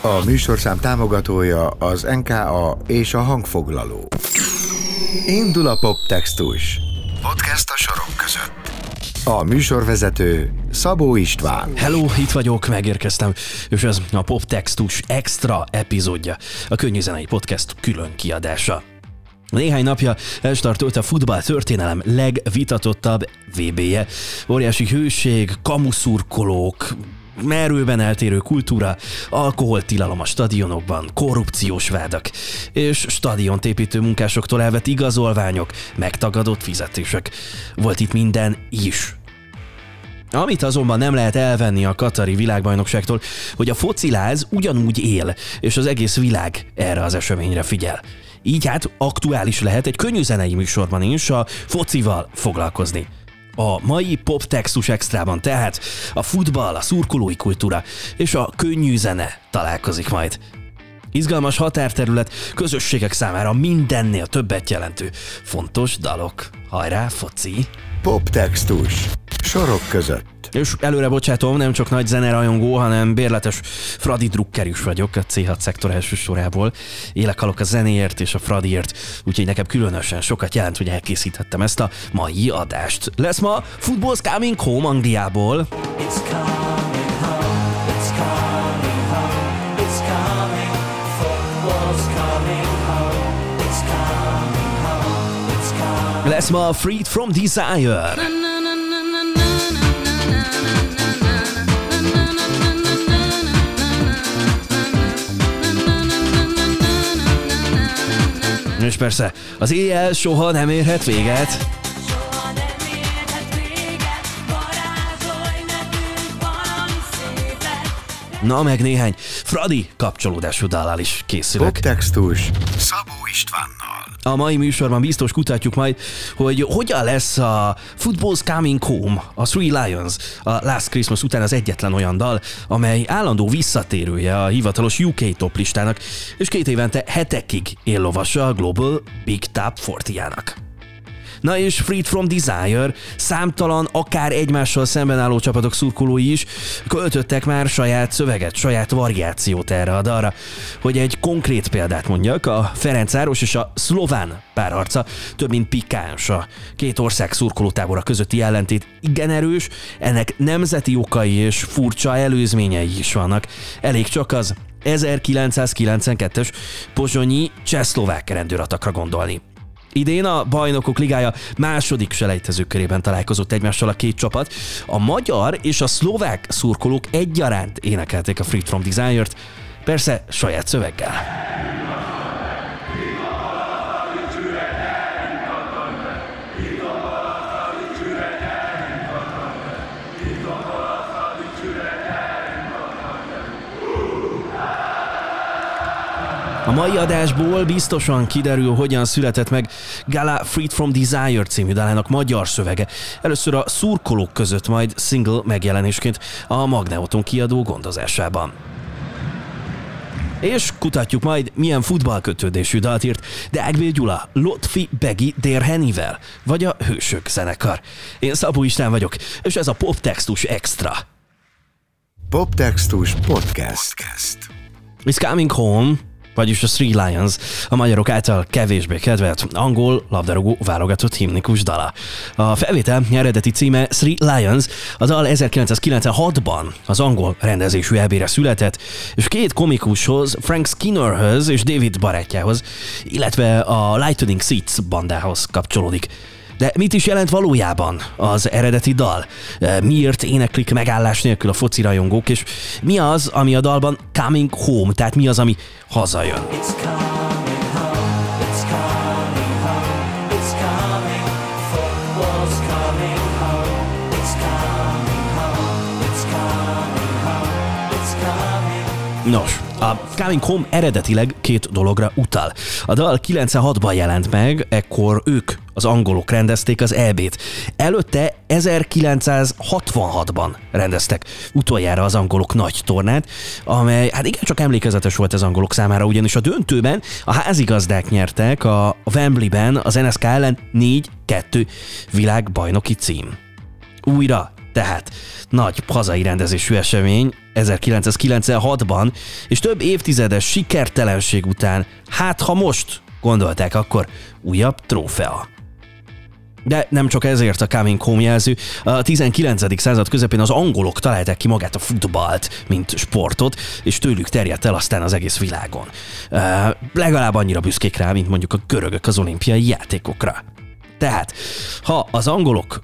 A műsorszám támogatója az NKA és a hangfoglaló. Indul a poptextus. Podcast a sorok között. A műsorvezető Szabó István. Hello, itt vagyok, megérkeztem, és ez a Poptextus extra epizódja, a könnyű zenei podcast külön kiadása. Néhány napja elstartolt a futball történelem legvitatottabb VB-je. Óriási hőség, kamuszurkolók, merőben eltérő kultúra, alkoholtilalom a stadionokban, korrupciós vádak, és stadiont építő munkásoktól elvett igazolványok, megtagadott fizetések. Volt itt minden is. Amit azonban nem lehet elvenni a Katari világbajnokságtól, hogy a fociláz ugyanúgy él, és az egész világ erre az eseményre figyel. Így hát aktuális lehet egy könnyű zenei műsorban is a focival foglalkozni. A mai pop textus extrában tehát a futball, a szurkolói kultúra és a könnyű zene találkozik majd. Izgalmas határterület közösségek számára mindennél többet jelentő fontos dalok. Hajrá, foci! Poptextus. Sorok között. És előre bocsátom, nem csak nagy zenerajongó, hanem bérletes Fradi drukker is vagyok a C6 szektor első sorából. Élek halok a zenéért és a Fradiért, úgyhogy nekem különösen sokat jelent, hogy elkészíthettem ezt a mai adást. Lesz ma Football's Coming Home Angliából. It's coming Lesz Freed from Desire. És persze, az éjjel soha nem érhet véget. Na, meg néhány Fradi kapcsolódású dallal is készülök. Poptextus Szabó Istvánnal. A mai műsorban biztos kutatjuk majd, hogy hogyan lesz a Football's Coming Home, a Three Lions, a Last Christmas után az egyetlen olyan dal, amely állandó visszatérője a hivatalos UK top listának, és két évente hetekig éllovasa a Global Big Top 40-jának. Na és Freed from Desire, számtalan, akár egymással szemben álló csapatok szurkolói is költöttek már saját szöveget, saját variációt erre a dalra. Hogy egy konkrét példát mondjak, a Ferencáros és a szlován párharca több mint pikáns. A két ország szurkolótábora közötti ellentét igen erős, ennek nemzeti okai és furcsa előzményei is vannak. Elég csak az 1992-es pozsonyi csehszlovák rendőratakra gondolni. Idén a Bajnokok Ligája második selejtező körében találkozott egymással a két csapat. A magyar és a szlovák szurkolók egyaránt énekelték a Free From Desire-t, persze saját szöveggel. A mai adásból biztosan kiderül, hogyan született meg Gala Freed from Desire című dalának magyar szövege. Először a szurkolók között, majd single megjelenésként a Magneuton kiadó gondozásában. És kutatjuk majd, milyen futballkötődésű dalt írt Deágbél Gyula, Lotfi Begi Dérhenivel, vagy a Hősök zenekar. Én Szabó István vagyok, és ez a Poptextus Extra. Poptextus. Podcast. It's coming home, vagyis a Three Lions, a magyarok által kevésbé kedvelt angol labdarúgó válogatott himnikus dala. A felvétel eredeti címe Three Lions, a dal 1996-ban az angol rendezésű elbére született, és két komikushoz, Frank Skinnerhöz és David barátjához, illetve a Lightning Seats bandához kapcsolódik. De mit is jelent valójában az eredeti dal? E, miért éneklik megállás nélkül a foci rajongók, és mi az, ami a dalban coming home, tehát mi az, ami hazajön? Nos, a Coming Home eredetileg két dologra utal. A dal 96-ban jelent meg, ekkor ők, az angolok rendezték az EB-t. Előtte 1966-ban rendeztek utoljára az angolok nagy tornát, amely hát igen csak emlékezetes volt az angolok számára, ugyanis a döntőben a házigazdák nyertek a Wembleyben az NSK ellen 4-2 világbajnoki cím. Újra Tehát nagy hazai rendezésű esemény 1996-ban, és több évtizedes sikertelenség után, hát ha most gondolták, akkor újabb trófea. De nem csak ezért a coming home jelző. A 19. század közepén az angolok találták ki magát a futballt, mint sportot, és tőlük terjedt el aztán az egész világon. Uh, legalább annyira büszkék rá, mint mondjuk a görögök az olimpiai játékokra. Tehát, ha az angolok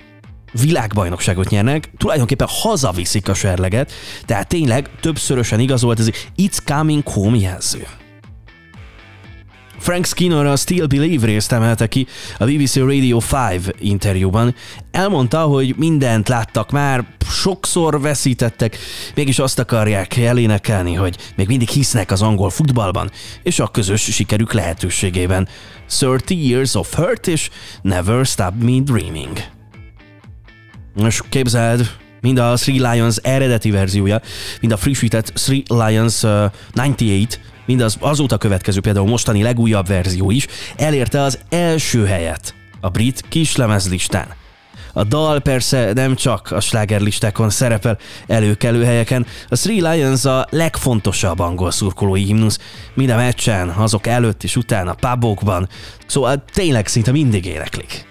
világbajnokságot nyernek, tulajdonképpen hazaviszik a serleget, tehát tényleg többszörösen igazolt ez It's Coming Home jelző. Frank Skinner a Still Believe részt emelte ki a BBC Radio 5 interjúban. Elmondta, hogy mindent láttak már, sokszor veszítettek, mégis azt akarják elénekelni, hogy még mindig hisznek az angol futballban, és a közös sikerük lehetőségében. 30 Years of Hurt és Never Stop Me Dreaming. Most képzeld, mind a Three Lions eredeti verziója, mind a frissített Three Lions uh, 98, mind az azóta következő például mostani legújabb verzió is elérte az első helyet a brit kislemezlistán. A dal persze nem csak a slágerlistákon szerepel előkelő helyeken, a Three Lions a legfontosabb angol szurkolói himnusz, minden meccsen, azok előtt és után a pubokban, szóval tényleg szinte mindig éneklik.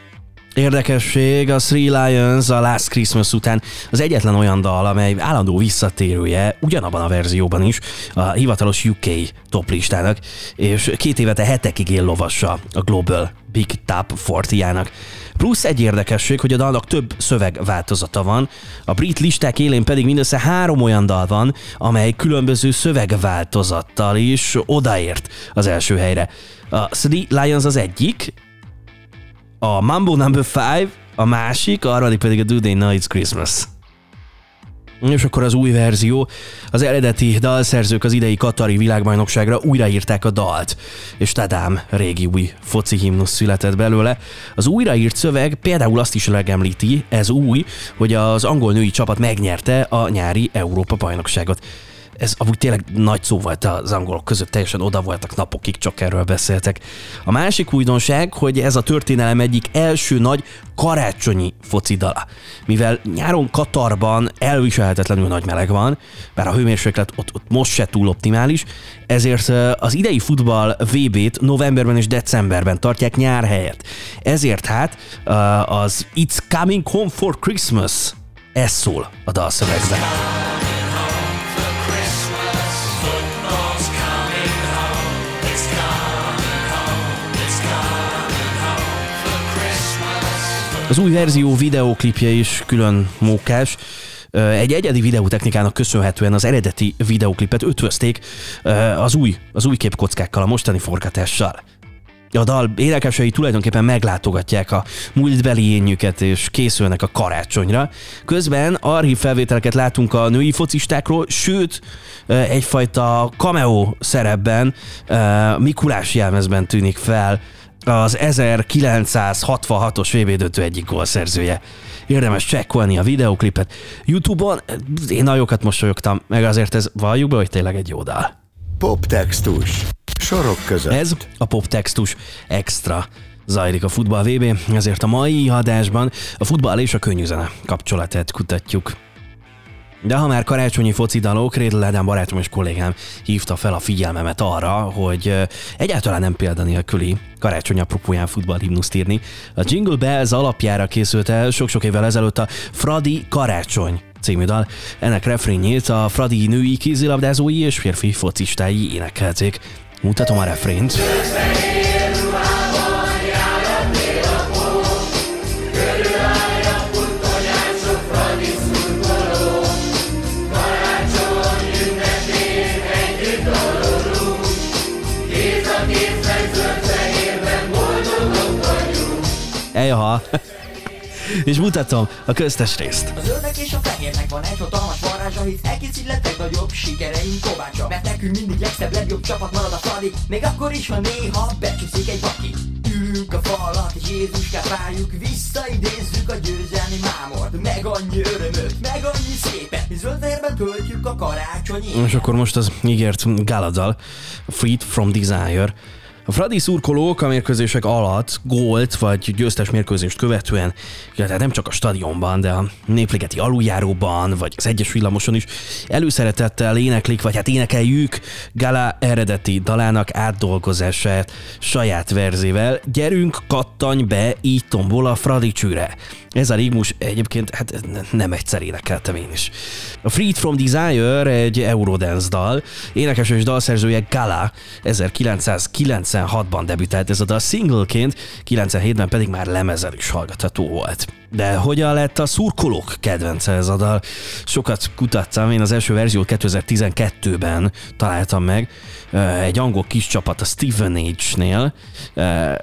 Érdekesség, a Three Lions a Last Christmas után az egyetlen olyan dal, amely állandó visszatérője ugyanabban a verzióban is a hivatalos UK top listának, és két évete hetekig él lovassa a Global Big Top 40-jának. Plusz egy érdekesség, hogy a dalnak több szövegváltozata van, a brit listák élén pedig mindössze három olyan dal van, amely különböző szövegváltozattal is odaért az első helyre. A Three Lions az egyik, a Mambo Number 5, a másik, a harmadik pedig a Do They Know It's Christmas. És akkor az új verzió, az eredeti dalszerzők az idei Katari világbajnokságra újraírták a dalt, és tadám, régi új foci himnusz született belőle. Az újraírt szöveg például azt is megemlíti, ez új, hogy az angol női csapat megnyerte a nyári Európa bajnokságot ez amúgy tényleg nagy szó volt az angolok között, teljesen oda voltak napokig, csak erről beszéltek. A másik újdonság, hogy ez a történelem egyik első nagy karácsonyi focidala. Mivel nyáron Katarban elviselhetetlenül nagy meleg van, bár a hőmérséklet ott, ott most se túl optimális, ezért az idei futball VB-t novemberben és decemberben tartják nyár helyett. Ezért hát az It's Coming Home for Christmas ez szól a dalszövegben. Az új verzió videóklipje is külön mókás. Egy egyedi videótechnikának köszönhetően az eredeti videóklipet ötvözték az új, az új képkockákkal, a mostani forgatással. A dal énekesei tulajdonképpen meglátogatják a múltbeli énjüket és készülnek a karácsonyra. Közben archív felvételeket látunk a női focistákról, sőt, egyfajta cameo szerepben Mikulás jelmezben tűnik fel az 1966-os VB döntő egyik gólszerzője. Érdemes csekkolni a videoklipet. Youtube-on én nagyokat mosolyogtam, meg azért ez valljuk be, hogy tényleg egy jó dal. Poptextus. Sorok között. Ez a poptextus extra zajlik a futball VB, ezért a mai adásban a futball és a könnyűzene kapcsolatát kutatjuk. De ha már karácsonyi dalok, Rédl Ádám barátom és kollégám hívta fel a figyelmemet arra, hogy egyáltalán nem példa nélküli karácsony apropóján futballhimnuszt írni. A Jingle Bells alapjára készült el sok-sok évvel ezelőtt a Fradi Karácsony című dal. Ennek refrényét a Fradi női kézilabdázói és férfi focistái énekelték. Mutatom a refrént. Ejha. és mutatom a köztes részt. A zöldek és a fehérnek van egy hatalmas varázsa, hisz elkészít lett nagyobb sikereink kovácsa. Mert nekünk mindig legszebb, legjobb csapat marad a Fradi, még akkor is, ha néha becsúszik egy vaki. Ülünk a falat, és Jézuskát várjuk, visszaidézzük a győzelmi mámort, meg annyi örömöt, meg annyi szépet, mi zöldfehérben töltjük a karácsonyi. És akkor most az ígért Galadal, Freed from Desire, A Fradi szurkolók a mérkőzések alatt gólt vagy győztes mérkőzést követően, tehát nem csak a stadionban, de a Népligeti aluljáróban vagy az egyes villamoson is előszeretettel éneklik, vagy hát énekeljük Gala eredeti dalának átdolgozását saját verzével. Gyerünk, kattanj be, így tombol a Fradi csűre. Ez a rigmus egyébként hát nem egyszer énekeltem én is. A Freed from Desire egy Eurodance dal, énekes és dalszerzője Gala 1996-ban debütált ez a dal singleként, 97-ben pedig már lemezel is hallgatható volt. De hogyan lett a szurkolók kedvence ez a dal? Sokat kutattam, én az első verziót 2012-ben találtam meg, egy angol kis csapat a Stephen Age-nél.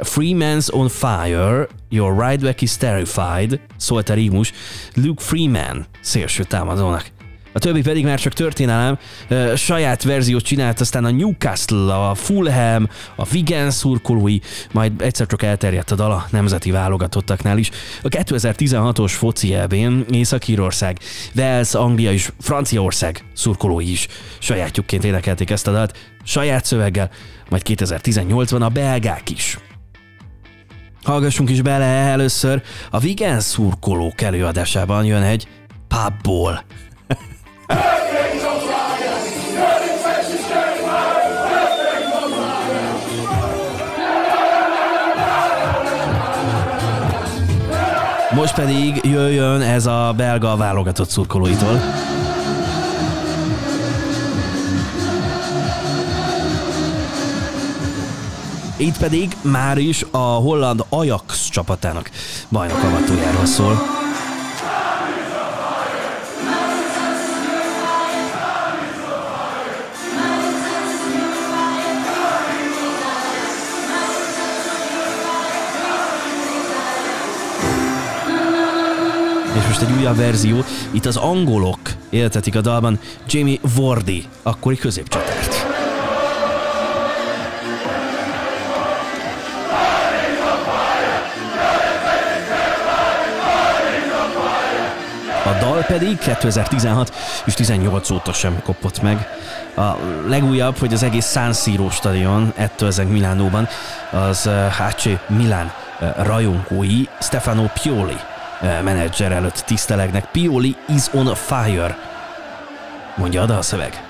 Freeman's on fire, your right back is terrified, szólt a rímus Luke Freeman szélső támadónak. A többi pedig már csak történelem. Saját verziót csinált aztán a Newcastle, a Fulham, a Wigan szurkolói, majd egyszer csak elterjedt a dala nemzeti válogatottaknál is. A 2016-os foci elbén Észak-Írország, Wales, Anglia és Franciaország szurkolói is sajátjukként énekelték ezt a dalt, saját szöveggel, majd 2018-ban a belgák is. Hallgassunk is bele először, a Wigan szurkolók előadásában jön egy pubból. Most pedig jöjjön ez a belga válogatott szurkolóitól. Itt pedig már is a holland Ajax csapatának bajnokavatójáról szól. És most egy újabb verzió, itt az angolok éltetik a dalban Jamie Vardy, akkori középcsatárt. Pedig 2016 és 18 óta sem kopott meg. A legújabb, hogy az egész San Siro stadion, ettől ezek Milánóban, az HC Milán rajongói Stefano Pioli menedzser előtt tisztelegnek. Pioli is on fire, mondja a dalszöveg.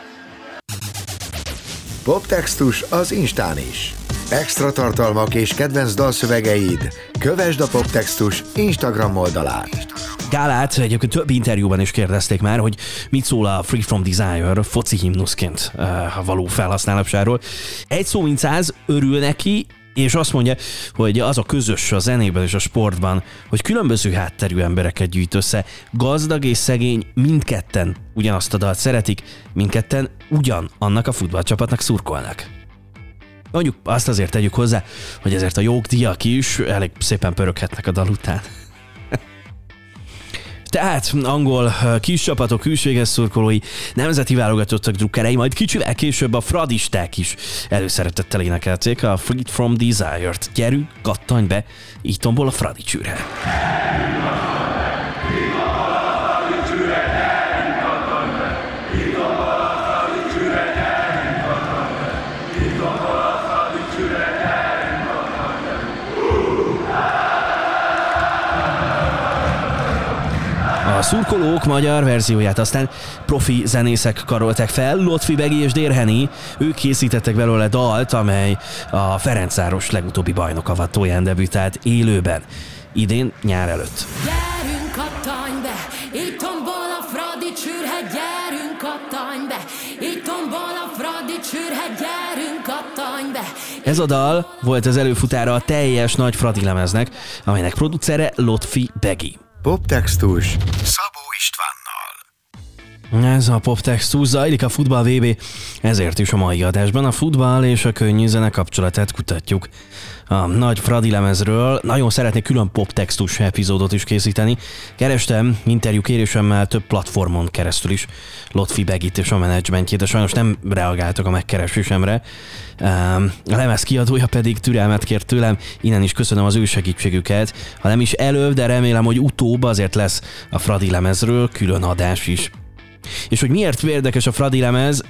Poptextus az Instán is. Extra tartalmak és kedvenc dalszövegeid. Kövesd a Poptextus Instagram oldalát. Gálát egyébként több interjúban is kérdezték már, hogy mit szól a Free From Desire foci himnuszként uh, való felhasználásáról. Egy szó mint száz, örül neki, és azt mondja, hogy az a közös a zenében és a sportban, hogy különböző hátterű embereket gyűjt össze, gazdag és szegény mindketten ugyanazt a dalt szeretik, mindketten ugyan annak a futballcsapatnak szurkolnak. Mondjuk azt azért tegyük hozzá, hogy ezért a jogdíjak is elég szépen pöröghetnek a dal után. Tehát angol kis csapatok, külséges szurkolói, nemzeti válogatottak drukkerei, majd kicsivel később a fradisták is előszeretettel énekelték a Freed from Desire-t. Gyerünk, kattanj be, így tombol a fradi szurkolók magyar verzióját aztán profi zenészek karolták fel, Lotfi Begi és Dérheni, ők készítettek belőle dalt, amely a Ferencáros legutóbbi bajnokavatóján debütált élőben, idén nyár előtt. Gyerünk, kattanj be, itt tombol a Fradi csürhe, gyerünk, kattanj be, itt tombol a Fradi csürhe, gyerünk, kattanj be. Ez a dal volt az előfutára a teljes nagy Fradi lemeznek, amelynek producere Lotfi Begi. Poptextus Szabó Istvánnal. Ez a poptextus zajlik a futball VB, ezért is a mai adásban a futball és a könnyű zene kapcsolatát kutatjuk. A nagy Fradi lemezről nagyon szeretnék külön poptextus epizódot is készíteni. Kerestem interjú kérésemmel több platformon keresztül is Lotfi Begit és a menedzsmentjét, de sajnos nem reagáltak a megkeresésemre. A lemez kiadója pedig türelmet kért tőlem, innen is köszönöm az ő segítségüket. Ha nem is előbb, de remélem, hogy utóbb azért lesz a Fradi lemezről külön adás is. És hogy miért érdekes a Fradi lemez,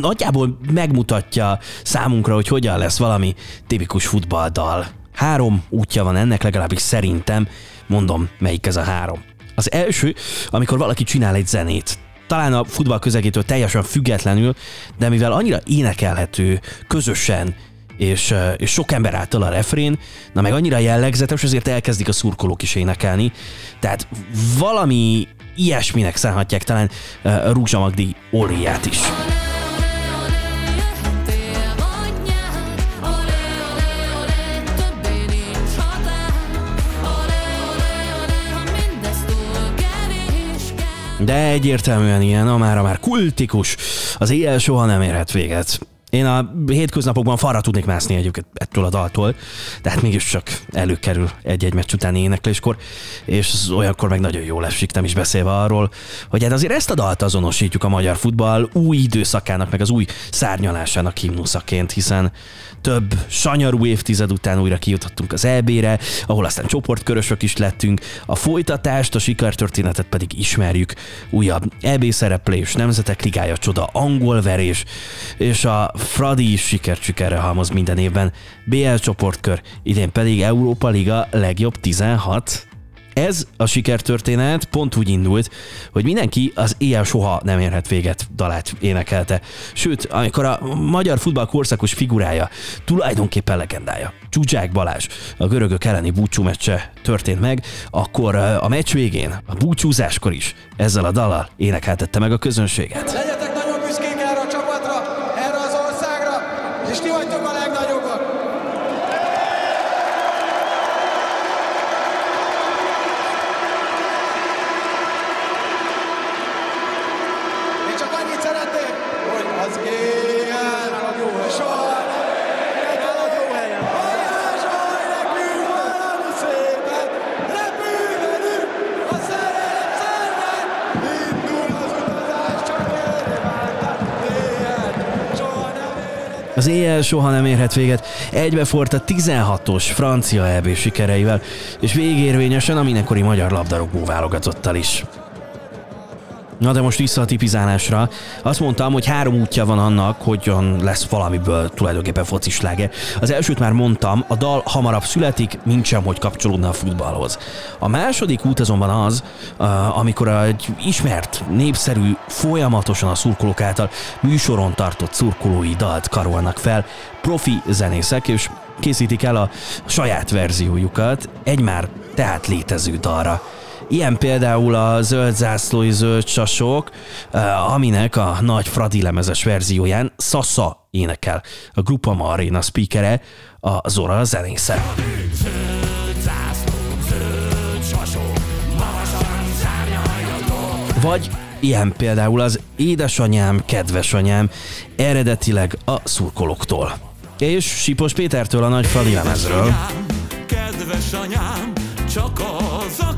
nagyjából megmutatja számunkra, hogy hogyan lesz valami tipikus futballdal. Három útja van ennek, legalábbis szerintem. Mondom, melyik ez a három. Az első, amikor valaki csinál egy zenét, talán a futball közegétől teljesen függetlenül, de mivel annyira énekelhető, közösen, és, és sok ember által a refrén, na meg annyira jellegzetes, ezért elkezdik a szurkolók is énekelni. Tehát valami ilyesminek szánhatják talán Rúzsa Magdi óriát is. De egyértelműen ilyen, a már, a már kultikus, az éjjel soha nem érhet véget. Én a hétköznapokban falra tudnék mászni egyébként ettől a daltól, de hát mégiscsak előkerül egy-egy meccs utáni énekléskor, és olyankor meg nagyon jól esik, nem is beszélve arról, hogy hát azért ezt a dalt azonosítjuk a magyar futball új időszakának, meg az új szárnyalásának himnuszaként, hiszen több sanyarú évtized után újra kijutottunk az EB-re, ahol aztán csoportkörösök is lettünk, a folytatást, a sikertörténetet pedig ismerjük, újabb EB szereplés, Nemzetek Ligája csoda, angol verés, és a Fradi is sikert sikerre halmoz minden évben. BL csoportkör, idén pedig Európa Liga legjobb 16. Ez a sikertörténet pont úgy indult, hogy mindenki az éjjel soha nem érhet véget dalát énekelte. Sőt, amikor a magyar futball korszakos figurája, tulajdonképpen legendája, Csúcsák Balázs a görögök elleni búcsú meccse történt meg, akkor a meccs végén, a búcsúzáskor is ezzel a dallal énekeltette meg a közönséget. Az éjjel soha nem érhet véget, egybefort a 16-os francia EB sikereivel, és végérvényesen a mindenkori magyar labdarúgó válogatottal is. Na de most vissza a tipizálásra. Azt mondtam, hogy három útja van annak, hogyan lesz valamiből tulajdonképpen focisláge. Az elsőt már mondtam, a dal hamarabb születik, mint sem, hogy kapcsolódna a futballhoz. A második út azonban az, amikor egy ismert, népszerű, folyamatosan a szurkolók által műsoron tartott szurkolói dalt karolnak fel, profi zenészek, és készítik el a saját verziójukat egy már tehát létező dalra. Ilyen például a zöld zászlói zöld sasok, eh, aminek a nagy Fradi lemezes verzióján Sasa énekel. A Grupa Marina speakere, a Zora zenésze. Vagy ilyen például az Édesanyám, kedvesanyám, eredetileg a szurkolóktól. És Sipos Pétertől a nagy Fradi lemezről. Kedves anyám, csak az,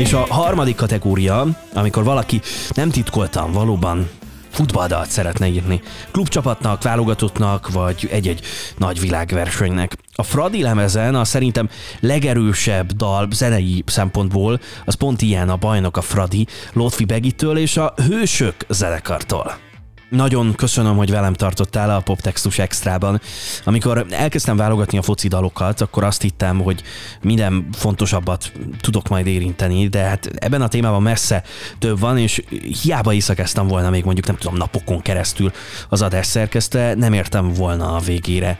És a harmadik kategória, amikor valaki nem titkoltan valóban futballdalt szeretne írni. Klubcsapatnak, válogatottnak, vagy egy-egy nagy világversenynek. A Fradi lemezen a szerintem legerősebb dal zenei szempontból az pont ilyen a bajnok a Fradi, Lotfi Begitől és a Hősök zenekartól. Nagyon köszönöm, hogy velem tartottál a Poptextus Extrában. Amikor elkezdtem válogatni a foci dalokat, akkor azt hittem, hogy minden fontosabbat tudok majd érinteni, de hát ebben a témában messze több van, és hiába iszakeztem volna még mondjuk nem tudom napokon keresztül az adás szerkesztő, nem értem volna a végére.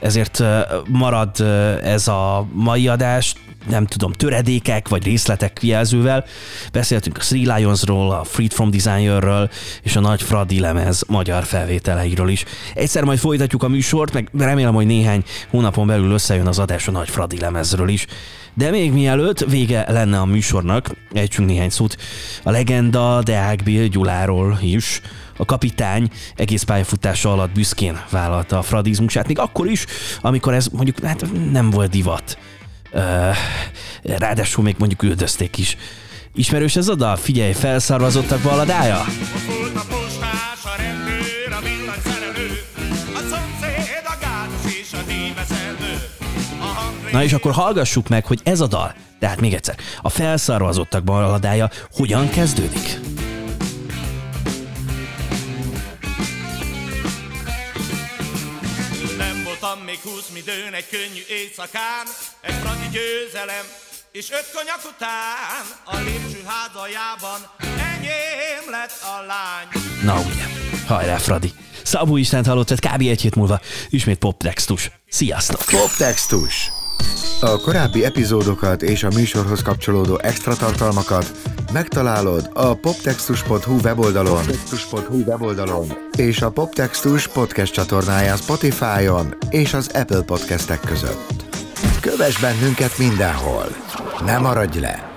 Ezért marad ez a mai adás, nem tudom, töredékek vagy részletek jelzővel. Beszéltünk a Three Lionsról, a Freed from Designerről és a nagy Fradi lemez magyar felvételeiről is. Egyszer majd folytatjuk a műsort, meg remélem, hogy néhány hónapon belül összejön az adás a nagy Fradi lemezről is. De még mielőtt vége lenne a műsornak, ejtsünk néhány szót a legenda Deák Bill Gyuláról is. A kapitány egész pályafutása alatt büszkén vállalta a fradizmusát, még akkor is, amikor ez mondjuk hát nem volt divat. Ráadásul még mondjuk üldözték is. Ismerős ez oda? Figyelj, felszarvazottak baladája? a Na és akkor hallgassuk meg, hogy ez a dal, tehát még egyszer, a felszarvazottak balladája hogyan kezdődik. Még húsz midőn egy könnyű éjszakán, egy fradi győzelem, és öt konyak után a lépcső házajában enyém lett a lány. Na ugye, hajrá Fradi! Szabó Istent hallottad kb. egy hét múlva, ismét poptextus. Sziasztok! Poptextus. A korábbi epizódokat és a műsorhoz kapcsolódó extra tartalmakat megtalálod a poptextus.hu weboldalon, poptextus.hu weboldalon és a Poptextus podcast csatornáján Spotify-on és az Apple podcastek között. Kövess bennünket mindenhol! Ne maradj le!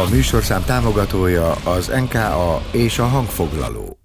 A műsorszám támogatója az NKA és a hangfoglaló.